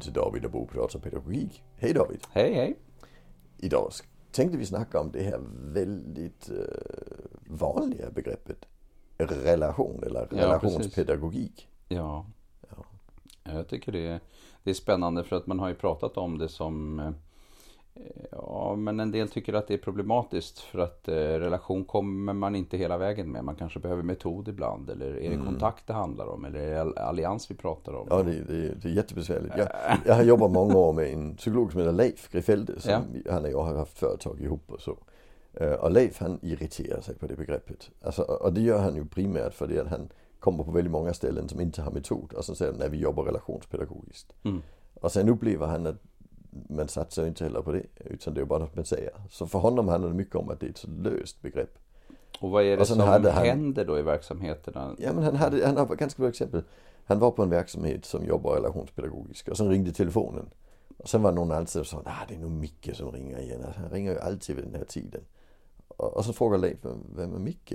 till David och Bo pratar pedagogik. Hej David! Hej hej! Idag tänkte vi snacka om det här väldigt uh, vanliga begreppet relation eller ja, relationspedagogik. Ja. ja. Jag tycker det är, det är spännande för att man har ju pratat om det som eh, Ja, men en del tycker att det är problematiskt för att eh, relation kommer man inte hela vägen med. Man kanske behöver metod ibland. Eller är det mm. kontakt det handlar om? Eller är det allians vi pratar om? Ja, det, det, det är jättebesvärligt. Jag, jag har jobbat många år med en psykolog som heter Leif Grifelde. Som ja. Han och jag har haft företag ihop och så. Eh, och Leif han irriterar sig på det begreppet. Alltså, och det gör han ju primärt för det att han kommer på väldigt många ställen som inte har metod. Och så säger han, nej vi jobbar relationspedagogiskt. Mm. Och sen upplever han att man satsar inte heller på det. Utan det är bara något man säger. Så för honom handlar det mycket om att det är ett så löst begrepp. Och vad är det som han, händer då i verksamheterna? Ja men han hade, han har ganska bra exempel. Han var på en verksamhet som jobbar relationspedagogiskt och sen ringde telefonen. Och sen var någon alltid så ah, det är nog Micke som ringer igen. Alltså, han ringer ju alltid vid den här tiden. Och, och så frågar Leif, vem är Micke?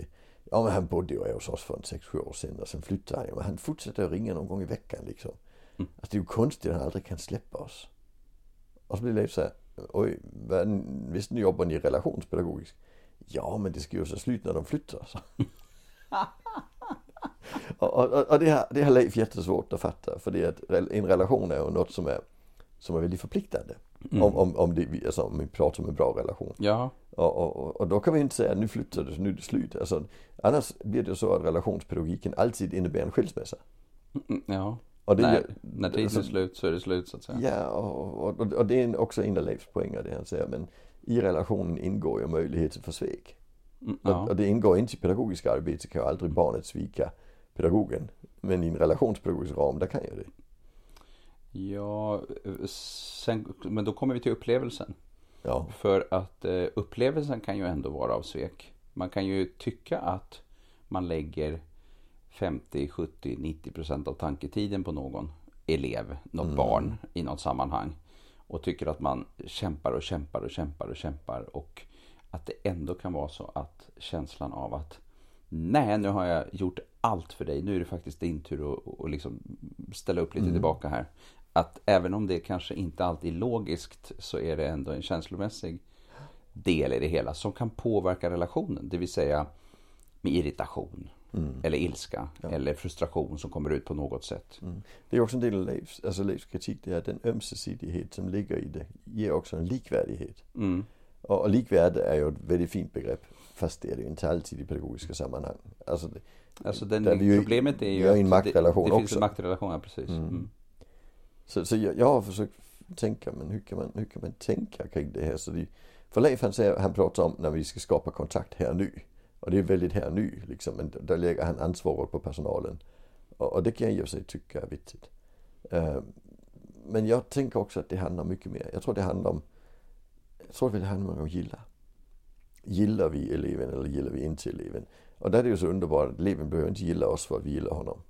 Ja men han bodde ju hos oss för en 6-7 år sedan och sen flyttade han. Men han fortsätter att ringa någon gång i veckan liksom. Mm. Alltså det är ju konstigt att han aldrig kan släppa oss. Och så blir Leif såhär, oj, visst nu jobbar ni relationspedagogiskt? Ja, men det ska ju så slut när de flyttar. Så. och, och, och det, har, det har Leif jättesvårt att fatta. För det att en relation är ju något som är, som är väldigt förpliktande. Mm. Om, om, om, det, alltså, om vi pratar om en bra relation. Ja. Och, och, och, då kan vi inte säga nu flyttar du, så nu är det slut. Alltså, annars blir det så att relationspedagogiken alltid innebär en skilsmässa. Mm, ja. Och det, när, när tiden är slut så är det slut så att säga. Ja, och, och, och det är också en av Leifs poänger det han säger. Men i relationen ingår ju möjligheten för svek. Mm, ja. och, och, det ingår inte i pedagogiska arbete kan ju aldrig barnet svika pedagogen. Men i en relationspedagogisk ram, där kan ju det. Ja, sen, men då kommer vi till upplevelsen. Ja. För att eh, upplevelsen kan ju ändå vara av svek. Man kan ju tycka att man lägger 50, 70, 90 procent av tanketiden på någon elev, något mm. barn i något sammanhang. Och tycker att man kämpar och kämpar och kämpar och kämpar. Och att det ändå kan vara så att känslan av att nej, nu har jag gjort allt för dig. Nu är det faktiskt din tur att, att liksom ställa upp lite mm. tillbaka här. Att även om det kanske inte alltid är logiskt så är det ändå en känslomässig del i det hela som kan påverka relationen. Det vill säga med irritation, Mm. Eller ilska ja. eller frustration som kommer ut på något sätt. Mm. Det är också en del av Leifs, alltså Leifs kritik, det är den ömsesidighet som ligger i det ger också en likvärdighet. Mm. Och, och likvärde är ju ett väldigt fint begrepp. Fast det är det ju inte alltid i pedagogiska sammanhang. Alltså, det, alltså den, ju, problemet är ju vi har en maktrelation det, det också. finns en maktrelation, ja, precis. Mm. Mm. Så, så jag, jag, har försökt tänka, men hur kan man, hur kan man tänka kring det här? Så det, för Leif han, säger, han pratar om när vi ska skapa kontakt här nu. Och det är väldigt här nu liksom. Men där lägger han ansvaret på personalen. Och, och det kan jag i och för sig tycka är viktigt. Uh, men jag tänker också att det handlar mycket mer. Jag tror det handlar om, jag tror det handlar om att gilla. Gillar vi eleven eller gillar vi inte eleven? Och där är det ju så underbart att eleven behöver inte gilla oss för att vi gillar honom.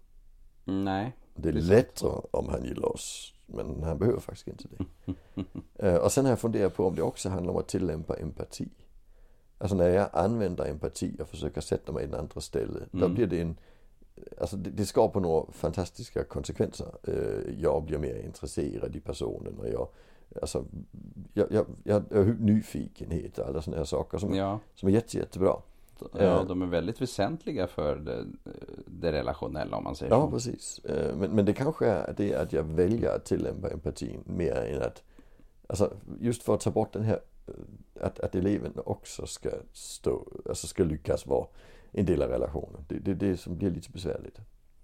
Nej. Det är lättare om han gillar oss. Men han behöver faktiskt inte det. uh, och sen har jag funderat på om det också handlar om att tillämpa empati. Alltså när jag använder empati och försöker sätta mig i den andra ställe. Mm. Då blir det en, alltså det, det skapar några fantastiska konsekvenser. Uh, jag blir mer intresserad i personen och jag, alltså, jag, jag, jag har nyfikenhet och alla sådana här saker som, ja. som är jätte, jättebra. Ja, eh. de är väldigt väsentliga för det, det relationella om man säger ja, så. Precis. Eh, men, men det kanske är det att jag väljer att tillämpa empatin mer än att, alltså just för att ta bort den här att, att eleven också ska stå, alltså ska lyckas vara en del av relationen. Det är det, det som blir lite besvärligt.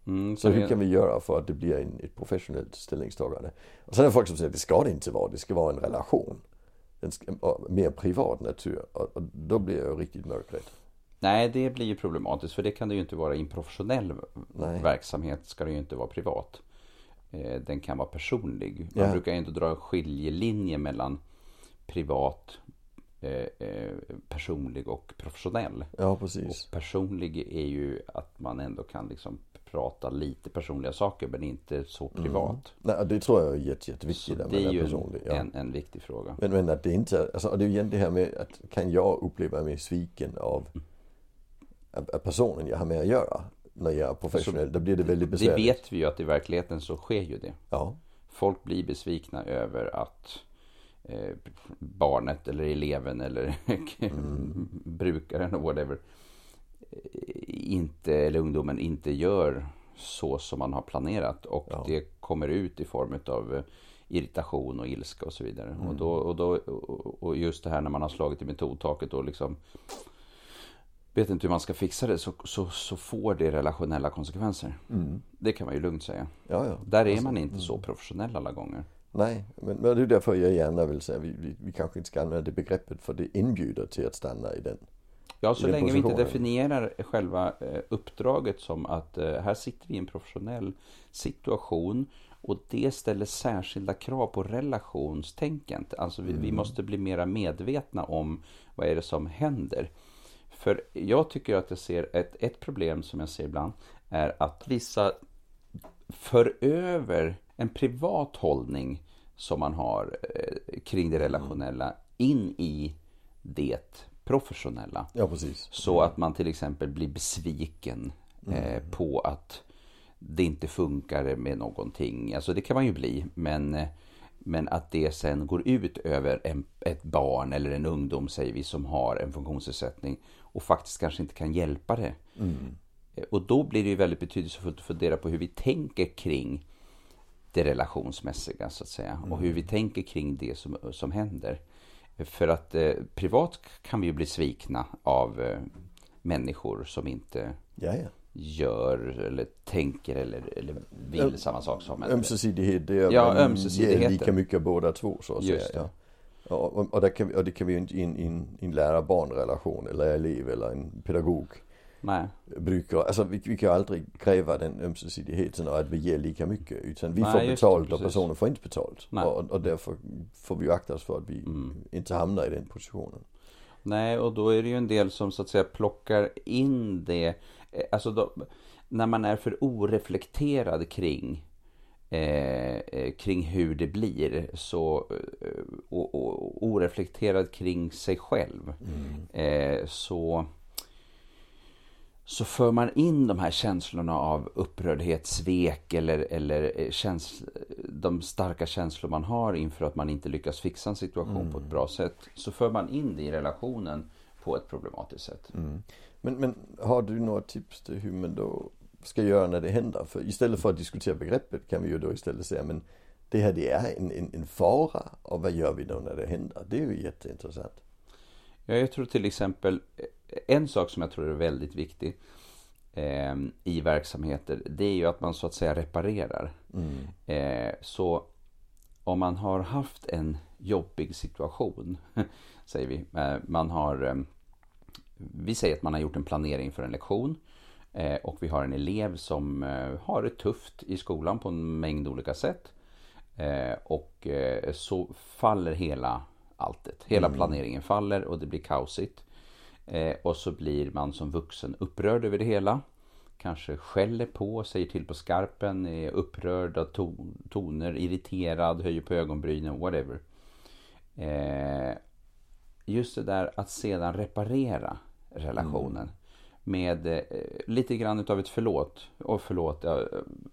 Mm, så, så hur kan vi göra för att det blir en, ett professionellt ställningstagande? Och sen är det folk som säger att det ska det inte vara, det ska vara en relation. En mer privat natur och, och då blir jag riktigt mörkrädd. Nej, det blir ju problematiskt för det kan det ju inte vara i en professionell Nej. verksamhet ska det ju inte vara privat. Eh, den kan vara personlig. Man ja. brukar ju inte dra skiljelinje mellan privat, eh, eh, personlig och professionell. Ja, precis. Och personlig är ju att man ändå kan liksom prata lite personliga saker men inte så mm. privat. Mm. Nej, det tror jag är jätte, jätteviktigt. Så det är ju ja. en, en viktig fråga. Men, men att det inte, alltså det är ju det här med att kan jag uppleva mig sviken av, mm. av personen jag har med att göra när jag är professionell. Då blir det väldigt besvärligt. Det vet vi ju att i verkligheten så sker ju det. Ja. folk blir besvikna över att barnet eller eleven eller mm. brukaren och whatever inte, eller ungdomen inte gör så som man har planerat. Och ja. det kommer ut i form av eh, irritation och ilska och så vidare. Mm. Och, då, och, då, och just det här när man har slagit i metodtaket och liksom vet inte hur man ska fixa det så, så, så får det relationella konsekvenser. Mm. Det kan man ju lugnt säga. Ja, ja. Där är alltså, man inte mm. så professionell alla gånger. Nej, men, men det är därför jag gärna vill säga vi, vi, vi kanske inte ska använda det begreppet för det inbjuder till att stanna i den Ja, så länge vi inte definierar själva eh, uppdraget som att eh, här sitter vi i en professionell situation och det ställer särskilda krav på relationstänket. Alltså vi, mm. vi måste bli mera medvetna om vad är det som händer. För jag tycker att jag ser ett, ett problem som jag ser ibland är att vissa för över en privat hållning som man har eh, kring det relationella in i det professionella. Ja, precis. Så att man till exempel blir besviken mm. eh, på att det inte funkar med någonting. Alltså det kan man ju bli, men, eh, men att det sen går ut över en, ett barn eller en ungdom, säger vi, som har en funktionsnedsättning och faktiskt kanske inte kan hjälpa det. Mm. Och då blir det ju väldigt betydelsefullt att fundera på hur vi tänker kring det relationsmässiga så att säga. Mm. Och hur vi tänker kring det som, som händer. För att eh, privat kan vi ju bli svikna av eh, människor som inte Jaja. gör eller tänker eller, eller vill Öm, samma sak som en. Ömsesidighet, det är ja, ger lika mycket båda två så att Just säga. Ja. Och, och, det kan vi, och det kan vi ju inte i en, in, in lärare-barn-relation eller elev eller en pedagog Nej. brukar, alltså vi, vi kan ju aldrig kräva den ömsesidigheten och att vi ger lika mycket. Utan vi Nej, får betalt det, och personen får inte betalt. Och, och därför får vi ju akta oss för att vi mm. inte hamnar i den positionen. Nej, och då är det ju en del som så att säga plockar in det. Eh, alltså då, när man är för oreflekterad kring eh, eh, kring hur det blir så eh, och, och, oreflekterad kring sig själv. Mm. Eh, så så för man in de här känslorna av upprördhet, svek eller, eller eh, käns de starka känslor man har inför att man inte lyckas fixa en situation mm. på ett mm. bra sätt. Så för man in det i relationen på ett problematiskt sätt. Mm. Men, men har du några tips till hur man då ska göra när det händer? För istället för att diskutera begreppet kan vi ju då istället säga men det här det är en, en, en fara och vad gör vi då när det händer? Det är ju jätteintressant. Ja, jag tror till exempel en sak som jag tror är väldigt viktig eh, i verksamheter, det är ju att man så att säga reparerar. Mm. Eh, så om man har haft en jobbig situation, säger vi, eh, man har, eh, vi säger att man har gjort en planering för en lektion eh, och vi har en elev som har det tufft i skolan på en mängd olika sätt. och så faller hela alltet. Hela mm. planeringen faller och det blir kaosigt. Eh, och så blir man som vuxen upprörd över det hela. Kanske skäller på, säger till på skarpen, är upprörd av ton, toner, irriterad, höjer på ögonbrynen, whatever. Eh, just det där att sedan reparera relationen. Mm. Med eh, lite grann utav ett förlåt. Och förlåt ja,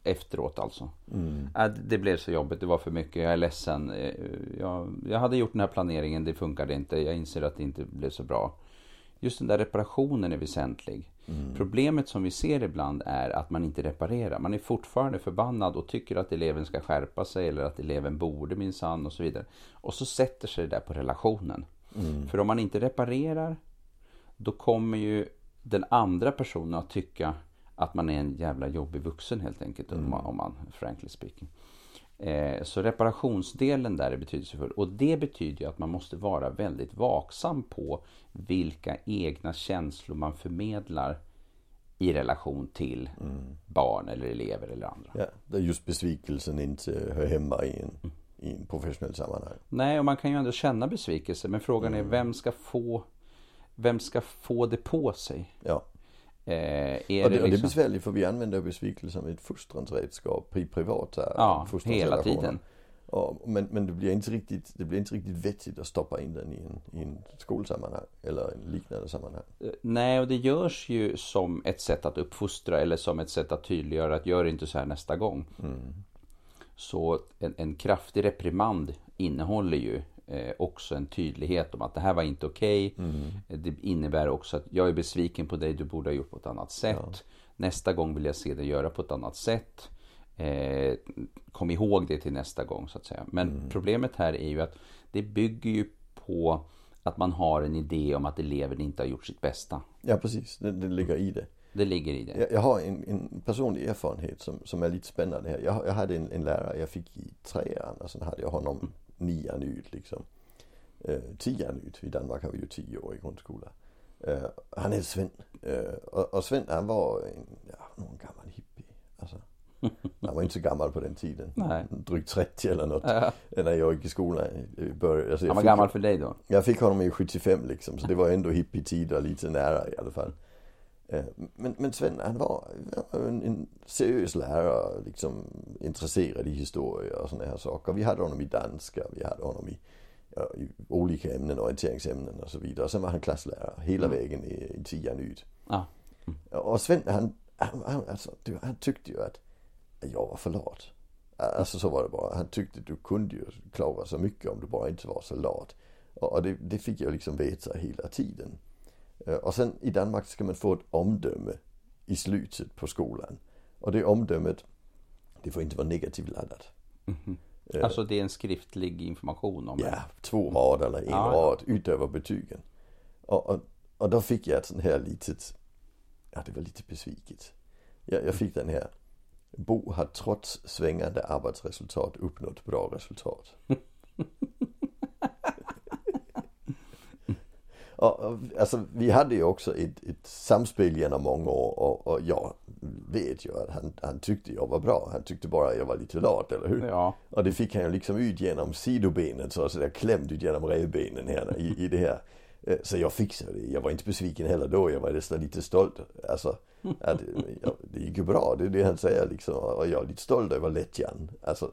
efteråt alltså. Mm. Äh, det blev så jobbigt, det var för mycket, jag är ledsen. Eh, jag, jag hade gjort den här planeringen, det funkade inte. Jag inser att det inte blev så bra just den där reparationen är väsentlig. Mm. Problemet som vi ser ibland är att man inte reparerar. Man är fortfarande förbannad och tycker att eleven ska skärpa sig eller att eleven borde minsann och så vidare. Och så sätter sig det där på relationen. Mm. För om man inte reparerar då kommer ju den andra personen att tycka att man är en jävla jobbig vuxen helt enkelt. Mm. Om, man, om man, frankly speaking. Eh, så reparationsdelen där är betydelsefull och det betyder ju att man måste vara väldigt vaksam på vilka egna känslor man förmedlar i relation till mm. barn eller elever eller andra. Ja, där just besvikelsen inte hör hemma i en, mm. i en professionell sammanhang. Nej, och man kan ju ändå känna besvikelse men frågan mm. är vem ska få vem ska få det på sig? Ja. Eh, och, det, det, liksom... det är besvärligt för vi använder besvikelse som ett fostransredskap i privat här, Ja, hela tiden. Och, men, men det blir inte riktigt, det blir inte riktigt vettigt att stoppa in den i en, i en skolsammanhang eller en liknande sammanhang. Eh, nej, och det görs ju som ett sätt att uppfostra eller som ett sätt att tydliggöra att gör inte så här nästa gång. Mm. Så en, en kraftig reprimand innehåller ju eh, också en tydlighet om att det här var inte okej. Okay. Mm. Det innebär också att jag är besviken på dig, du borde ha gjort på ett annat sätt. Ja. Nästa gång vill jag se dig göra på ett annat sätt. Eh, kom ihåg det till nästa gång så att säga. Men mm. problemet här är ju att det bygger ju på att man har en idé om att eleven inte har gjort sitt bästa. Ja precis, det, det ligger i det. Det ligger i det. Jag, jag har en, en, personlig erfarenhet som, som är lite spännande här. Jag, jag hade en, en lärare jag fick i trean och sen hade jag honom mm. Nian ut liksom. Eh, tian ut, i Danmark har vi ju tio år i grundskola. Eh, han hette Sven. Eh, och, och Sven han var en, ja, någon gammal hippie. Alltså. Han var inte så gammal på den tiden. Nej. Drygt 30 eller något. Ja. När jag gick i skolan. Började, alltså han var gammal för dig då? Jag fick honom i 75 liksom. Så det var ändå hippie-tider lite nära i alla fall. Eh, men, men Sven han var en, en seriös lärare, liksom intresserad i historia och sådana här saker. Vi hade honom i danska, vi hade honom i, ja, i olika ämnen, orienteringsämnen och så vidare. Och sen var han klasslärare hela mm. vägen i, i tian ut. Ah. Mm. Och Sven han, han, han, alltså, han tyckte ju att jag var för lat. Alltså så var det bara. Han tyckte du kunde ju klara så mycket om du bara inte var så lat. Och det, det fick jag liksom veta hela tiden. Eh, och sen i Danmark ska man få ett omdöme i slutet på skolan. Och det omdömet, det får inte vara negativt laddat. Mm -hmm. Alltså det är en skriftlig information om det? Ja, två rader eller en ja, rad utöver betygen. Och, och, och då fick jag ett sånt här litet, ja det var lite besviket. Jag, jag fick den här. Bo har trots svängande arbetsresultat uppnått bra resultat. Och, alltså, vi hade ju också ett, ett samspel genom många år och, och jag vet ju att han, han tyckte jag var bra. Han tyckte bara jag var lite lat, eller hur? Ja. Och det fick han ju liksom ut genom sidobenet så, så där klämt ut genom revbenen här i, i det här. Eh, så jag fixade det. Jag var inte besviken heller då. Jag var nästan lite stolt. Alltså, att, ja, det gick ju bra. Det är det han säger liksom. Och jag är lite stolt över lättjan. Alltså,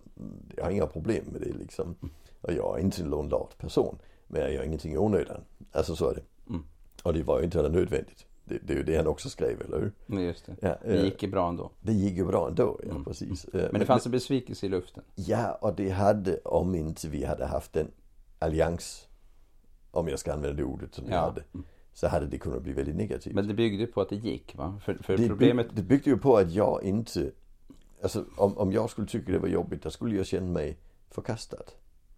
jag har inga problem med det liksom. Och jag är inte en lat person. Men jag gör ingenting i onödan. Alltså så är det. Mm. Och det var ju inte heller nödvändigt. Det, det är ju det han också skrev, eller hur? Just det. Ja, det gick ju bra ändå. Det gick ju bra ändå, ja mm. precis. Men, men det fanns en besvikelse i luften. Ja, och det hade, om inte vi hade haft en allians, om jag ska använda det ordet som vi hade, så hade det kunnat bli väldigt negativt. Men det byggde på att det gick va? För, för det, problemet... det byggde ju på att jag inte, alltså om, om jag skulle tycka det var jobbigt, då skulle jag känna mig förkastad.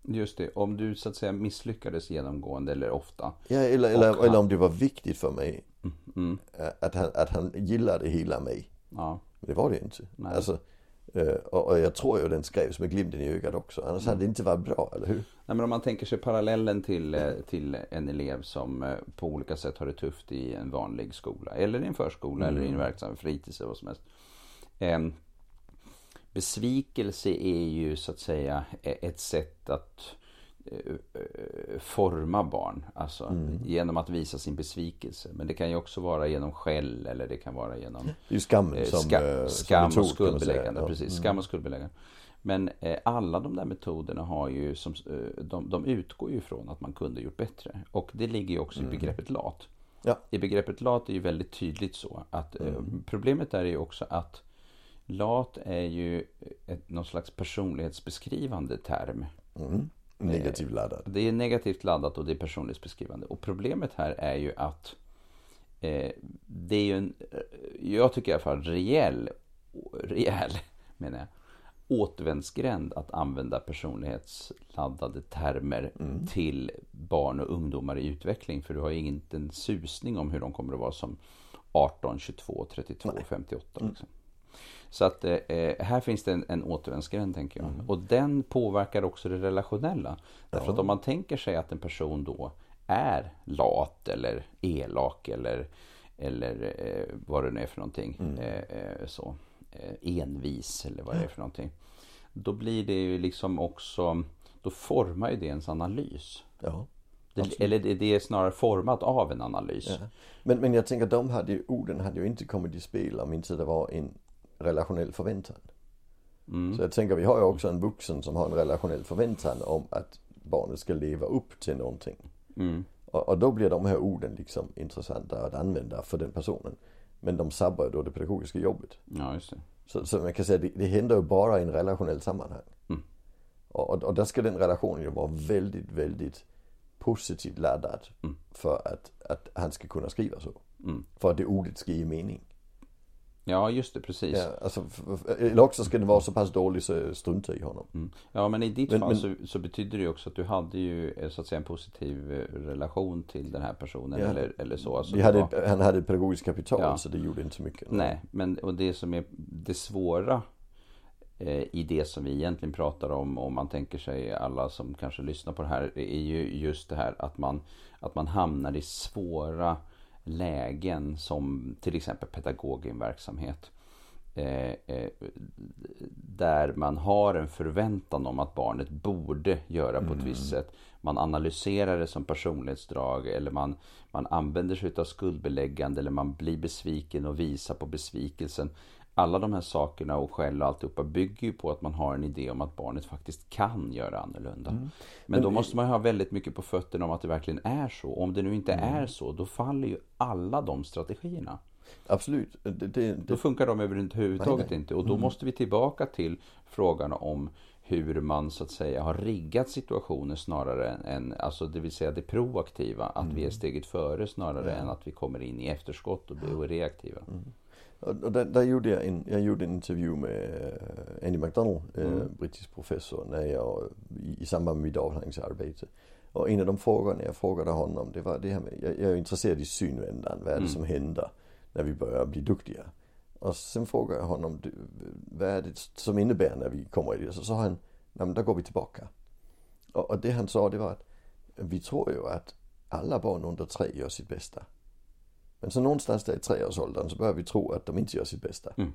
Just det, om du så att säga misslyckades genomgående eller ofta. Ja, eller, eller, han... eller om det var viktigt för mig mm, mm. Att, han, att han gillade hela mig. Ja. Men det var det inte. Nej. Alltså, eh, och, jag tror ju den skrevs med glimten i ögat också. Annars mm. hade det inte varit bra, eller hur? Nej, men om man tänker sig parallellen till, eh, till en elev som eh, på olika sätt har det tufft i en vanlig skola. Eller i en förskola mm. eller i en verksam fritids eller vad som helst. Besvikelse är ju så att säga ett sätt att eh, eh, forma barn. Alltså mm. genom att visa sin besvikelse. Men det kan ju också vara genom skäll eller det kan vara genom skam, eh, som, ska, skam som och skuldbeläggande. Ja. Precis, mm. skam och skuldbeläggande. Men eh, alla de där metoderna har ju som, eh, de, de utgår ju från att man kunde gjort bättre. Och det ligger ju också mm. i begreppet lat. Ja. I begreppet lat är ju väldigt tydligt så att eh, mm. problemet är ju också att Lat är ju ett, någon slags personlighetsbeskrivande term. Mm. Negativt laddat. Det är negativt laddat och det är personlighetsbeskrivande. Och problemet här är ju att eh, det är ju en, jag tycker i alla fall rejäl, rejäl menar jag, återvändsgränd att använda personlighetsladdade termer mm. till barn och ungdomar i utveckling. För du har ju inte en susning om hur de kommer att vara som 18, 22, 32, Nej. 58. Liksom. Så att eh, här finns det en, en återvändsgränd tänker jag. Mm. Och den påverkar också det relationella. Därför ja. att om man tänker sig att en person då är lat eller elak eller, eller eh, vad det nu är för någonting. Mm. Eh, eh så, eh, envis eller vad det är för någonting. Då blir det ju liksom också, då formar ju det ens analys. Ja. Det, eller det, det är snarare format av en analys. Ja. Men, men jag tänker de hade ju, orden hade ju inte kommit i spel om inte det var en relationell förväntan. Mm. Så jag tänker vi har ju också en vuxen som har en relationell förväntan om att barnet ska leva upp till någonting. Mm. Och, och, då blir de här orden liksom intressanta att använda för den personen. Men de sabbar ju då det pedagogiska jobbet. Ja, just det. Så, så man kan säga det, det händer ju bara i en relationell sammanhang. Och, och där ska den relationen ju vara väldigt, väldigt positivt laddad Mm. för att, att han ska kunna skriva så. Mm. För att det ordet ska ge mening. Ja, just det, precis. Ja, alltså, eller också ska den vara så pass dålig så jag struntar i honom. Mm. Ja, men i ditt Men- fall men- så, så betyder det ju också att du hade ju eh, så att säga en positiv eh, relation till den här personen Ja. eller, eller så. Alltså hade, var- han hade pedagogiskt kapital Ja. så det gjorde inte så mycket. Nej, men och det som är det svåra eh, i det som vi egentligen pratar om, om man tänker sig alla som kanske lyssnar på det här, är ju just det här att man, att man hamnar i svåra lägen som till exempel pedagog i en verksamhet. Eh, eh, där man har en förväntan om att barnet borde göra på ett visst sätt. Man analyserar det som personlighetsdrag eller man, man använder sig av skuldbeläggande eller man blir besviken och visar på besvikelsen. Alla de här sakerna och skäll och alltihopa bygger ju på att man har en idé om att barnet faktiskt kan göra annorlunda. Men, Men då måste man ha väldigt mycket på fötterna om att det verkligen är så. Om det nu inte Mm. är så, då faller ju alla de strategierna. Absolut. Det, det, Då funkar de överhuvudtaget Nej, nej. inte. Och då måste vi tillbaka till frågan om hur man så att säga har riggat situationen snarare än, alltså det vill säga det proaktiva. Att vi är steget före snarare än att vi kommer in i efterskott och blir reaktiva. och, och där, där gjorde jag en, jag gjorde en intervju med eh, Andy McDonald, eh, Mm. brittisk professor, när jag, i, i samband med mitt avhandlingsarbete. Och en av de frågorna jag frågade honom, det var det här med, jag, jag är intresserad i synvändan, vad är det Mm. som händer när vi börjar bli duktiga? Och sen frågade jag honom, vad är det som innebär när vi kommer i det? Så sa han, nej men där går vi tillbaka. Och, och det han sa det var att vi tror ju att alla barn under tre gör sitt bästa. Men så någonstans där i treårsåldern så börjar vi tro att de inte gör sitt bästa. Mm.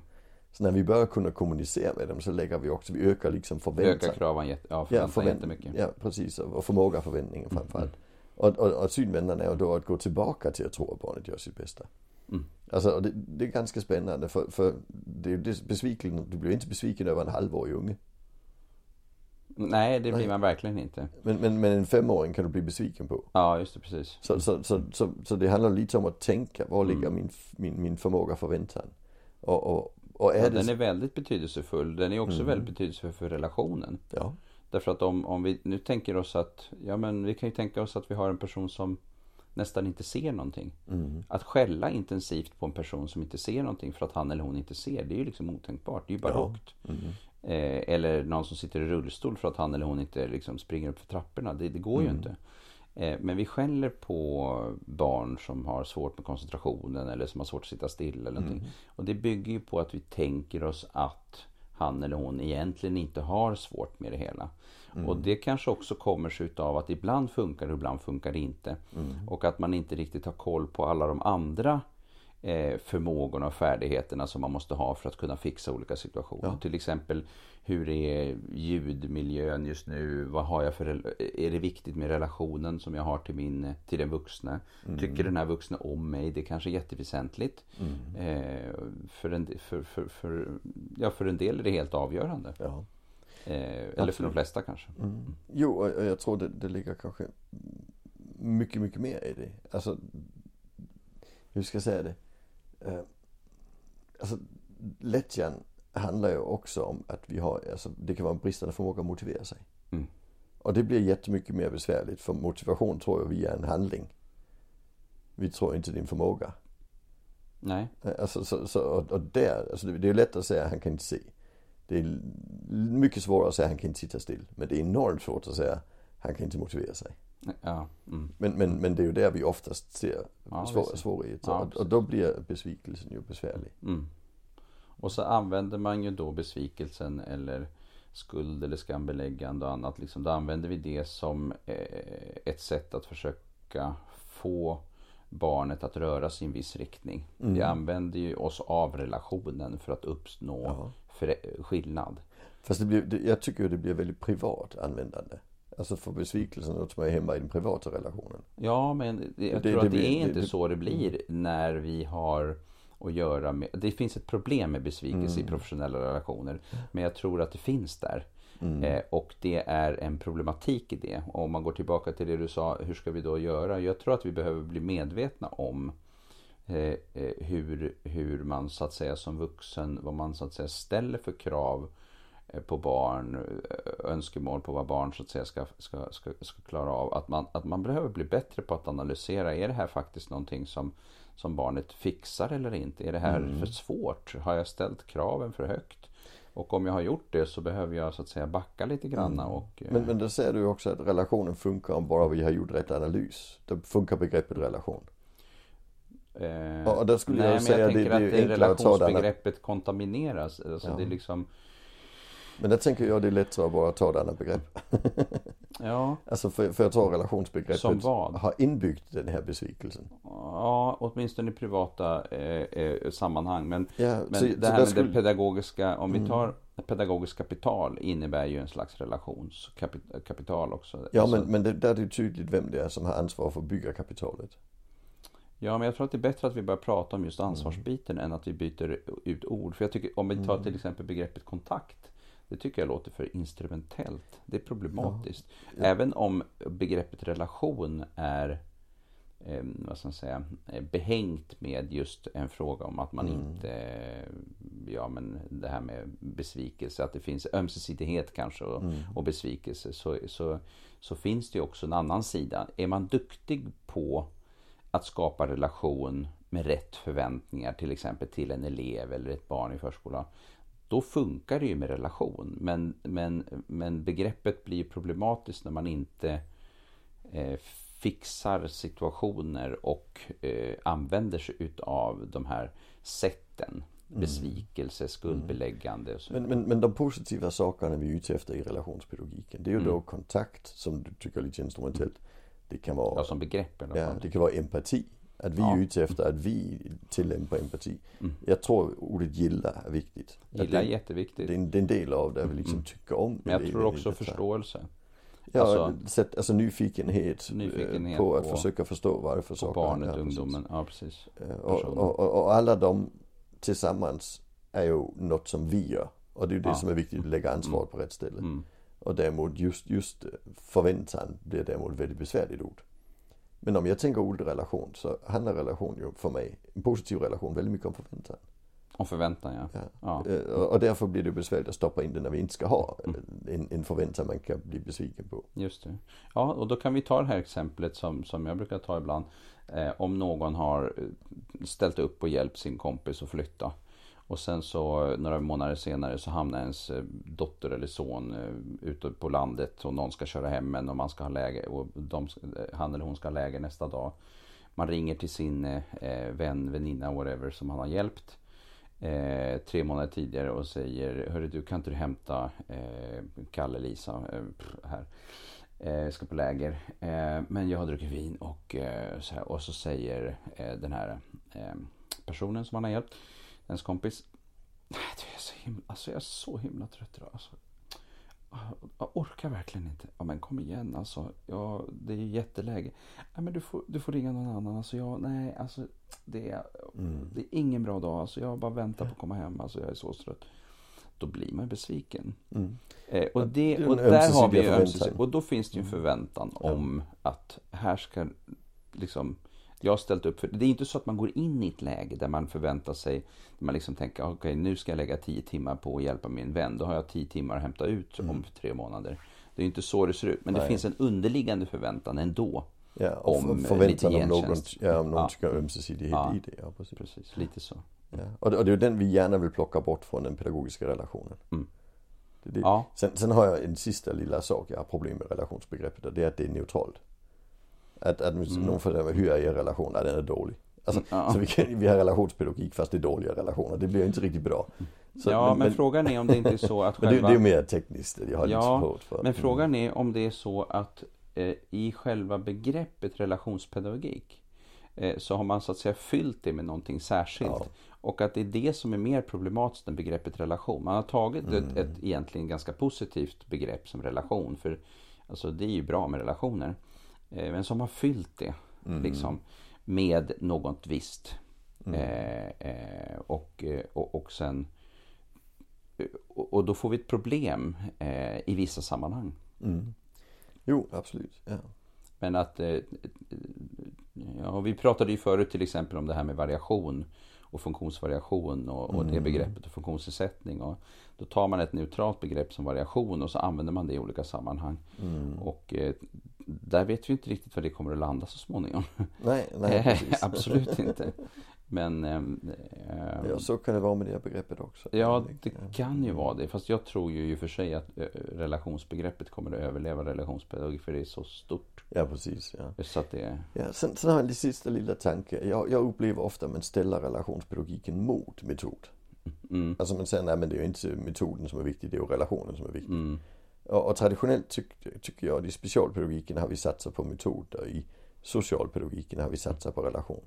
Så när vi börjar kunna kommunicera med dem så lägger vi också, vi ökar liksom förväntan. kraven jätte, ja, Ja, förväntan förvänt, jättemycket. ja precis, och och förmåga förväntningen Mm, framförallt. Och, och, och synvändan är då att gå tillbaka till att tro att barnet gör sitt bästa. Mm. Alltså och det, det är ganska spännande för, för det är besviken, du blir inte besviken över en halvårig unge. Nej, det blir man verkligen inte. Men, men, men en femåring kan du bli besviken på. Ja, just det, precis. Så, så, så, så, så det handlar lite om att tänka, var ligger Mm. min, min, min förmåga förväntan? Och, och, och är Ja, det... den är väldigt betydelsefull. Den är också Mm. väldigt betydelsefull för relationen. Ja. Därför att om, om vi nu tänker oss att, ja men vi kan ju tänka oss att vi har en person som nästan inte ser någonting. Mm. Att skälla intensivt på en person som inte ser någonting för att han eller hon inte ser, det är ju liksom otänkbart. Det är ju barockt. Mm. Eh, eller någon som sitter i rullstol för att han eller hon inte liksom springer upp för trapporna. Det, det går ju Mm. inte. Eh, men vi skäller på barn som har svårt med koncentrationen eller som har svårt att sitta still eller någonting. Mm. Och det bygger ju på att vi tänker oss att han eller hon egentligen inte har svårt med det hela. Mm. Och det kanske också kommer sig utav att ibland funkar det och ibland funkar det inte. Mm. Och att man inte riktigt har koll på alla de andra förmågorna och färdigheterna som man måste ha för att kunna fixa olika situationer. Ja. Till exempel hur är ljudmiljön just nu? Vad har jag för, är det viktigt med relationen som jag har till, min, till den vuxne? Mm. Tycker den här vuxne om mig? Det är kanske är jätteväsentligt. Mm. Eh, för, en, för, för, för, ja, för en del är det helt avgörande. Ja. Eh, eller för de flesta kanske. Mm. Jo, och jag tror det, det ligger kanske mycket, mycket mer i det. Alltså, hur ska jag säga det? Eh, Alltså, lättjan handlar ju också om att vi har, alltså det kan vara en bristande förmåga att motivera sig. Mm. Och det blir jättemycket mer besvärligt för motivation tror jag vi är en handling. Vi tror inte din förmåga. Nej. Eh, Alltså, så, så, och, och där, alltså det, det är lätt att säga att han kan inte se. Det är mycket svårare att säga att han kan inte sitta still. Men det är enormt svårt att säga att han kan inte motivera sig. Ja. Mm. Men, men, men det är ju där vi oftast ser Ja, svårigheter. Ja, och, och då blir besvikelsen ju besvärlig. Mm. Och så använder man ju då besvikelsen eller skuld eller skambeläggande och annat. Liksom, då använder vi det som eh, ett sätt att försöka få barnet att röra sig i en viss riktning. Mm. Vi använder ju oss av relationen för att uppnå för, skillnad. Fast det blir, det, jag tycker ju det blir väldigt privat användande. Alltså för besvikelsen något som är hemma i den privata relationen. Ja, men det, jag Det- tror det att det är inte så det blir när vi har att göra med... Det finns ett problem med besvikelse Mm. i professionella relationer. Men jag tror att det finns där. Mm. Eh, och det är en problematik i det. Och om man går tillbaka till det du sa, hur ska vi då göra? Jag tror att vi behöver bli medvetna om eh, eh, hur, hur man så att säga som vuxen, vad man så att säga ställer för krav på barn, eh, önskemål på vad barn så att säga ska, ska, ska, ska klara av. Att man, att man behöver bli bättre på att analysera, är det här faktiskt någonting som, som barnet fixar eller inte? Är det här Mm. för svårt? Har jag ställt kraven för högt? Och om jag har gjort det så behöver jag så att säga backa lite granna och... eh, Men, men då ser du också att relationen funkar om bara vi har gjort rätt analys. Då funkar begreppet relation. eh, Ja, och där skulle nej, jag säga jag det- tänker det är att det relationsbegreppet kontamineras. Alltså Ja. det är liksom... Men där tänker jag det är lättare att bara ta denna begrepp. Ja, Alltså för, för att ta relationsbegreppet Som vad? har inbyggt den här besvikelsen. ja åtminstone i privata eh, eh, sammanhang. Men, Ja, men så- det här med skulle- det pedagogiska, om vi Mm. tar pedagogiskt kapital innebär ju en slags relationskapital också. Ja Alltså, men, men det, där är det tydligt vem det är som har ansvar för att bygga kapitalet. Ja, men jag tror att det är bättre att vi börjar prata om just ansvarsbiten än att vi byter ut ord. För jag tycker, om vi tar till exempel begreppet kontakt. Det tycker jag låter för instrumentellt. Det är problematiskt. Ja. Även om begreppet relation är eh, vad ska man säga, eh, behängt med just en fråga om att man Mm. inte, eh, ja men det här med besvikelse, att det finns ömsesidighet kanske och, Mm. och besvikelse, så, så, så finns det ju också en annan sida. Är man duktig på att skapa relation med rätt förväntningar, till exempel till en elev eller ett barn i förskolan, då funkar det ju med relation. Men, men, men begreppet blir problematiskt när man inte eh, fixar situationer och eh, använder sig utav de här sätten. Besvikelse, skuldbeläggande och så Men, men, men de positiva sakerna vi är ute efter i relationspedagogiken det är ju då kontakt som du tycker är lite instrumentellt. Det kan vara, Ja, som begrepp ja, det kan vara empati. Att vi Ja. är ute efter att vi tillämpar empati. Jag tror ordet gilla är viktigt. Gilla är jätteviktigt. det, är en, det är en del av det vi liksom tycker om. Men jag tror också förståelse. Ja, alltså- sätt, alltså nyfikenhet, eh, Nyfikenhet på att försöka förstå vad det är för På saker. barnet, precis. ungdomen. Ja, precis. Eh, Och, och, och, och alla de tillsammans är ju något som vi gör. Och det är ju det Ja. som är viktigt, att lägga ansvaret på rätt ställe. Mm. Och däremot just, just förväntan blir däremot ett väldigt besvärligt ord. Men om jag tänker ordet relation så handlar relation ju för mig, en positiv relation, väldigt mycket om förväntan. Och förväntan, ja. Ja. Ja. Eh, Och därför blir det besvärligt att stoppa in det när vi inte ska ha eh, en, en förväntan man kan bli besviken på. Just det. Ja, och då kan vi ta det här exemplet som, som jag brukar ta ibland. Eh, om någon har eh, ställt upp och hjälpt sin kompis att flytta. Och sen så några månader senare så hamnar ens eh, dotter eller son eh, ute på landet och någon ska köra hem en och man ska ha läge och de, eh, han eller hon ska ha läge nästa dag. Man ringer till sin eh, vän, väninna, whatever som han har hjälpt. Eh, tre månader tidigare och säger Hörru du kan inte du hämta eh, Kalle, Lisa eh, här. Eh, ska på läger. Eh, men jag har druckit vin och, eh, så här, och så säger eh, den här eh, personen som han har hjälpt, ens kompis. "Nej, du, Jag är så himla, alltså jag är så himla trött idag. Alltså, jag orkar verkligen inte. Ja men kom igen alltså. Ja, det är ju jätteläge. Nej men du får, du får ringa någon annan. Alltså jag, nej alltså. Det är, det är ingen bra dag. Alltså jag bara väntar på att komma hem. Alltså jag är så trött. Då blir man besviken. Mm. Eh, och, det, och där har vi ju Och då finns det ju en förväntan om att här ska liksom jag har ställt upp för det är inte så att man går in i ett läge där man förväntar sig där man liksom tänker okej nu ska jag lägga tio timmar på att hjälpa min vän. Då har jag tio timmar att hämta ut om tre månader. Det är inte så det ser ut. Men det Nej. finns en underliggande förväntan ändå. Ja, och Om, eh, förväntan om någon, ja, om någon Ja. ska ha ömsesidighet Ja. i det. Ja, precis. Precis, lite så. Ja. Och, det, och det är den vi gärna vill plocka bort från den pedagogiska relationen. Mm. Det, det. Ja. Sen, sen har jag en sista lilla sak jag har problem med relationsbegreppet och det är att det är neutralt. Att, att Mm. någon hur är er relation? Ja, den är dålig. Alltså, Ja. Så vi, kan, vi har relationspedagogik fast det är dåliga relationer. Det blir inte riktigt bra. Så, ja, men, frågan är om det inte är så att men det, själva... det är mer tekniskt. Jag har lite Ja, svårt för. Men frågan är om det är så att eh, i själva begreppet relationspedagogik eh, så har man så att säga fyllt det med någonting särskilt. Ja. Och att det är det som är mer problematiskt än begreppet relation. Man har tagit Mm. ett, ett egentligen ganska positivt begrepp som relation. För alltså, det är ju bra med relationer. Eh, men som har fyllt det Mm. liksom, med något visst. Mm. Eh, eh, och, och, och sen och, och då får vi ett problem i vissa sammanhang. Mm. Jo, absolut. Ja. Men att ja, vi pratade ju förut till exempel om det här med variation. och funktionsvariation och, och det begreppet och funktionsnedsättning. Och då tar man ett neutralt begrepp som variation och så använder man det i olika sammanhang. Och eh, där vet vi inte riktigt var det kommer att landa så småningom. Nej, nej precis. Absolut inte. Men ehm, Ja, så kan det vara med det begreppet också. Ja, det kan ju vara det. Fast jag tror ju i och för sig att eh, relationsbegreppet kommer att överleva relationspedagogik för det är så stort. Ja, precis. Ja. Så att det... Ja, sen, sen har jag en sista lilla tanke. Jag, jag upplever ofta att man ställer relationspedagogiken mot metod. Mm, Alltså man säger, nej men det är ju inte metoden som är viktig, det är ju relationen som är viktig. mm, Och, traditionellt tyck, tycker jag att i specialpedagogiken har vi satsat på metod och i socialpedagogiken har vi satsat på relation.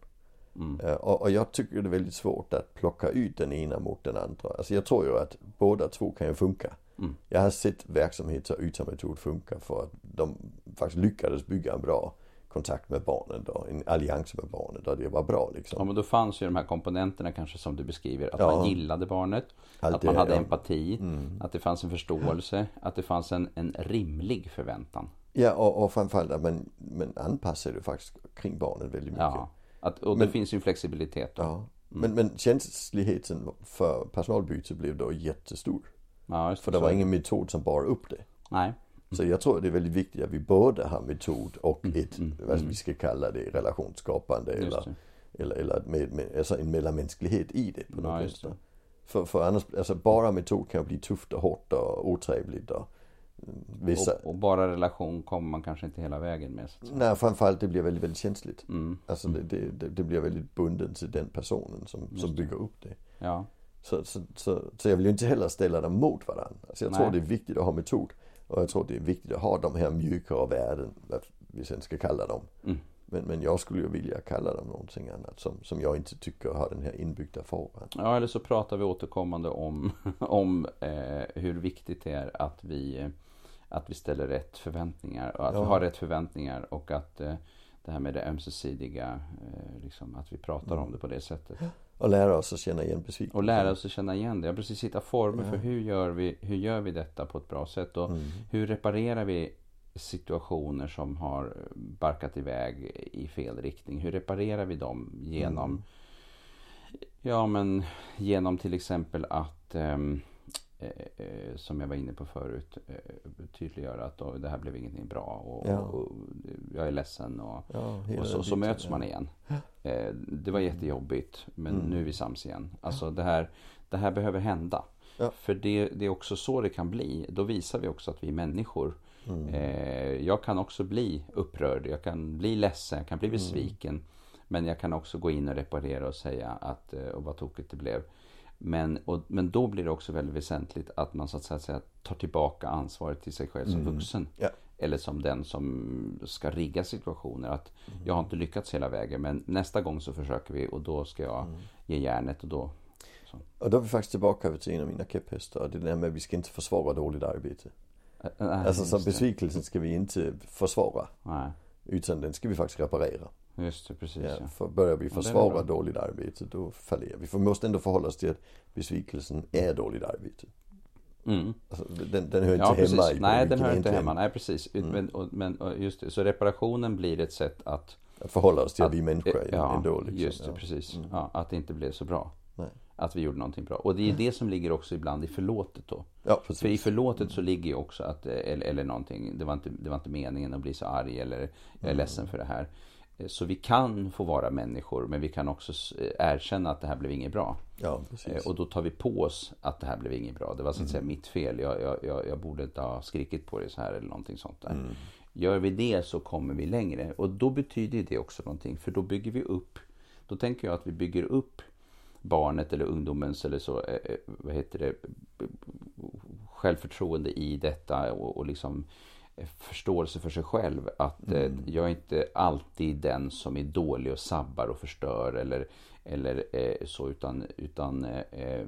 mm, Och, och jag tycker det är väldigt svårt att plocka ut den ena mot den andra. Alltså jag tror ju att båda två kan ju funka. Mm. Jag har sett verksamheter utan metod funka för att de faktiskt lyckades bygga en bra kontakt med barnet och en allians med barnet och det var bra liksom. Ja, men då fanns ju de här komponenterna kanske som du beskriver. Att Ja. man gillade barnet, Allt att man det, hade ja. empati, Mm. att det fanns en förståelse, att det fanns en, en rimlig förväntan. Ja och, och framförallt att man, man anpassade faktiskt kring barnet väldigt mycket. Ja, att, och Men- det finns ju en flexibilitet. Då. Ja. Men, men känsligheten för personalbyte blev då jättestor. Ja, För det var ingen metod som bar upp det. Nej. Så jag tror det är väldigt viktigt att vi både har metod och ett, mm, vad vi ska kalla det, relationsskapande Just eller, det. eller, eller med, med, alltså en mellanmänsklighet i det på något det. vänster. För, för annars, alltså bara metod kan bli tufft och hårt och otrevligt och mm, vissa, Och, och bara relation kommer man kanske inte hela vägen med. Så nej framförallt det blir väldigt, väldigt känsligt. Mm. Alltså det, det, det, det blir väldigt bunden till den personen som, som det. bygger upp det. Ja, Så, så, så, så jag vill ju inte heller ställa dem mot varandra. Alltså jag Nej. tror det är viktigt att ha metod. Och jag tror det är viktigt att ha de här mjukare värden, vad vi sen ska kalla dem. Mm. Men, men jag skulle ju vilja kalla dem någonting annat som, som jag inte tycker har den här inbyggda faran. Ja, eller så pratar vi återkommande om, om eh, hur viktigt det är att vi, eh, att vi ställer rätt förväntningar. Och att Ja. vi har rätt förväntningar och att eh, det här med det ömsesidiga, eh, liksom, att vi pratar Mm. om det på det sättet. Och lära oss att känna igen besvikelsen. Och lära oss att känna igen det. Ja, precis hitta former Ja. för hur gör, vi, hur gör vi detta på ett bra sätt. Och Mm. hur reparerar vi situationer som har barkat iväg i fel riktning? Hur reparerar vi dem genom Mm. Ja men genom till exempel att ehm, eh, eh, som jag var inne på förut eh, tydliggöra att då, det här blev ingenting bra och, Ja. och jag är ledsen och, Ja, och så, så möts man igen. Eh, det var jättejobbigt men Mm. nu är vi sams igen. Alltså det här, det här behöver hända. Ja. För det, det är också så det kan bli. Då visar vi också att vi är människor. Mm. Eh, jag kan också bli upprörd, jag kan bli ledsen, jag kan bli besviken. Men jag kan också gå in och reparera och säga att, eh, och vad tokigt det blev. Men, och, men då blir det också väldigt väsentligt att man så att säga tar tillbaka ansvaret till sig själv som vuxen. Ja. Eller som den som ska rigga situationer. Att jag har inte lyckats hela vägen men nästa gång så försöker vi och då ska jag ge järnet och då... Och då är vi faktiskt tillbaka till en av mina käpphästar. Det är där med att vi ska inte försvara dåligt arbete. Äh, nej, Alltså det. besvikelsen ska vi inte försvara. Nej, Utan den ska vi faktiskt reparera. Just det, precis. Ja, Ja. för börjar vi försvara dåligt arbete då fallerar vi. För vi måste ändå förhålla oss till att besvikelsen är dåligt arbete. Mm. Alltså, den, den hör inte Ja, hemma precis. i Nej, den hör inte hemma. Nej, precis. Men, och, men och just det. Så reparationen blir ett sätt att... Att förhålla oss till att, att vi människor är ja, ändå liksom. just det, ja. precis. Ja, att det inte blev så bra. Nej. Att vi gjorde någonting bra. Och det är det som ligger också ibland i förlåtet då. Ja, precis. För i förlåtet så ligger ju också att, eh, eller, eller någonting, det var, inte, det var inte meningen att bli så arg eller jag är Mm. ledsen för det här. Eh, Så vi kan få vara människor men vi kan också eh, erkänna att det här blev inget bra. Ja. Eh, Och då tar vi på oss att det här blev inget bra. Det var så att säga mitt fel. Jag, jag, jag, jag borde inte ha skrikit på det så här eller någonting sånt där. Gör vi det så kommer vi längre. Och då betyder det också någonting. För då bygger vi upp. Då tänker jag att vi bygger upp barnet eller ungdomens eller så, vad heter det, självförtroende i detta och, och liksom förståelse för sig själv. Att eh, jag är inte alltid den som är dålig och sabbar och förstör eller, eller eh, så utan, utan eh, eh,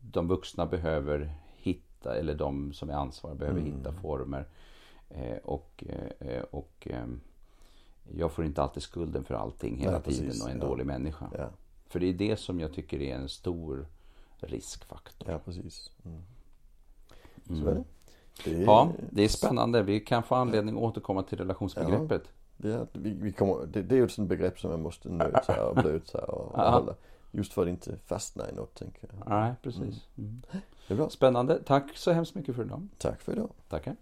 de vuxna behöver hitta, eller de som är ansvariga behöver hitta former. Eh, och eh, och eh, jag får inte alltid skulden för allting hela Nej, tiden och är en Ja. dålig människa. Ja, För det är det som jag tycker är en stor riskfaktor. ja, precis. Mm. Så Mm. är det. Det är, Ja, det är spännande. Vi kan få anledning att återkomma till relationsbegreppet. Det är, att vi, vi kommer, det, det är ju ett sånt begrepp som man måste nöta och blöta och, och Ja. hålla. Just för att inte fastna i något tänker jag. Nej, precis. Mm. Det är bra. Spännande. Tack så hemskt mycket för idag. Tack för idag. Tackar.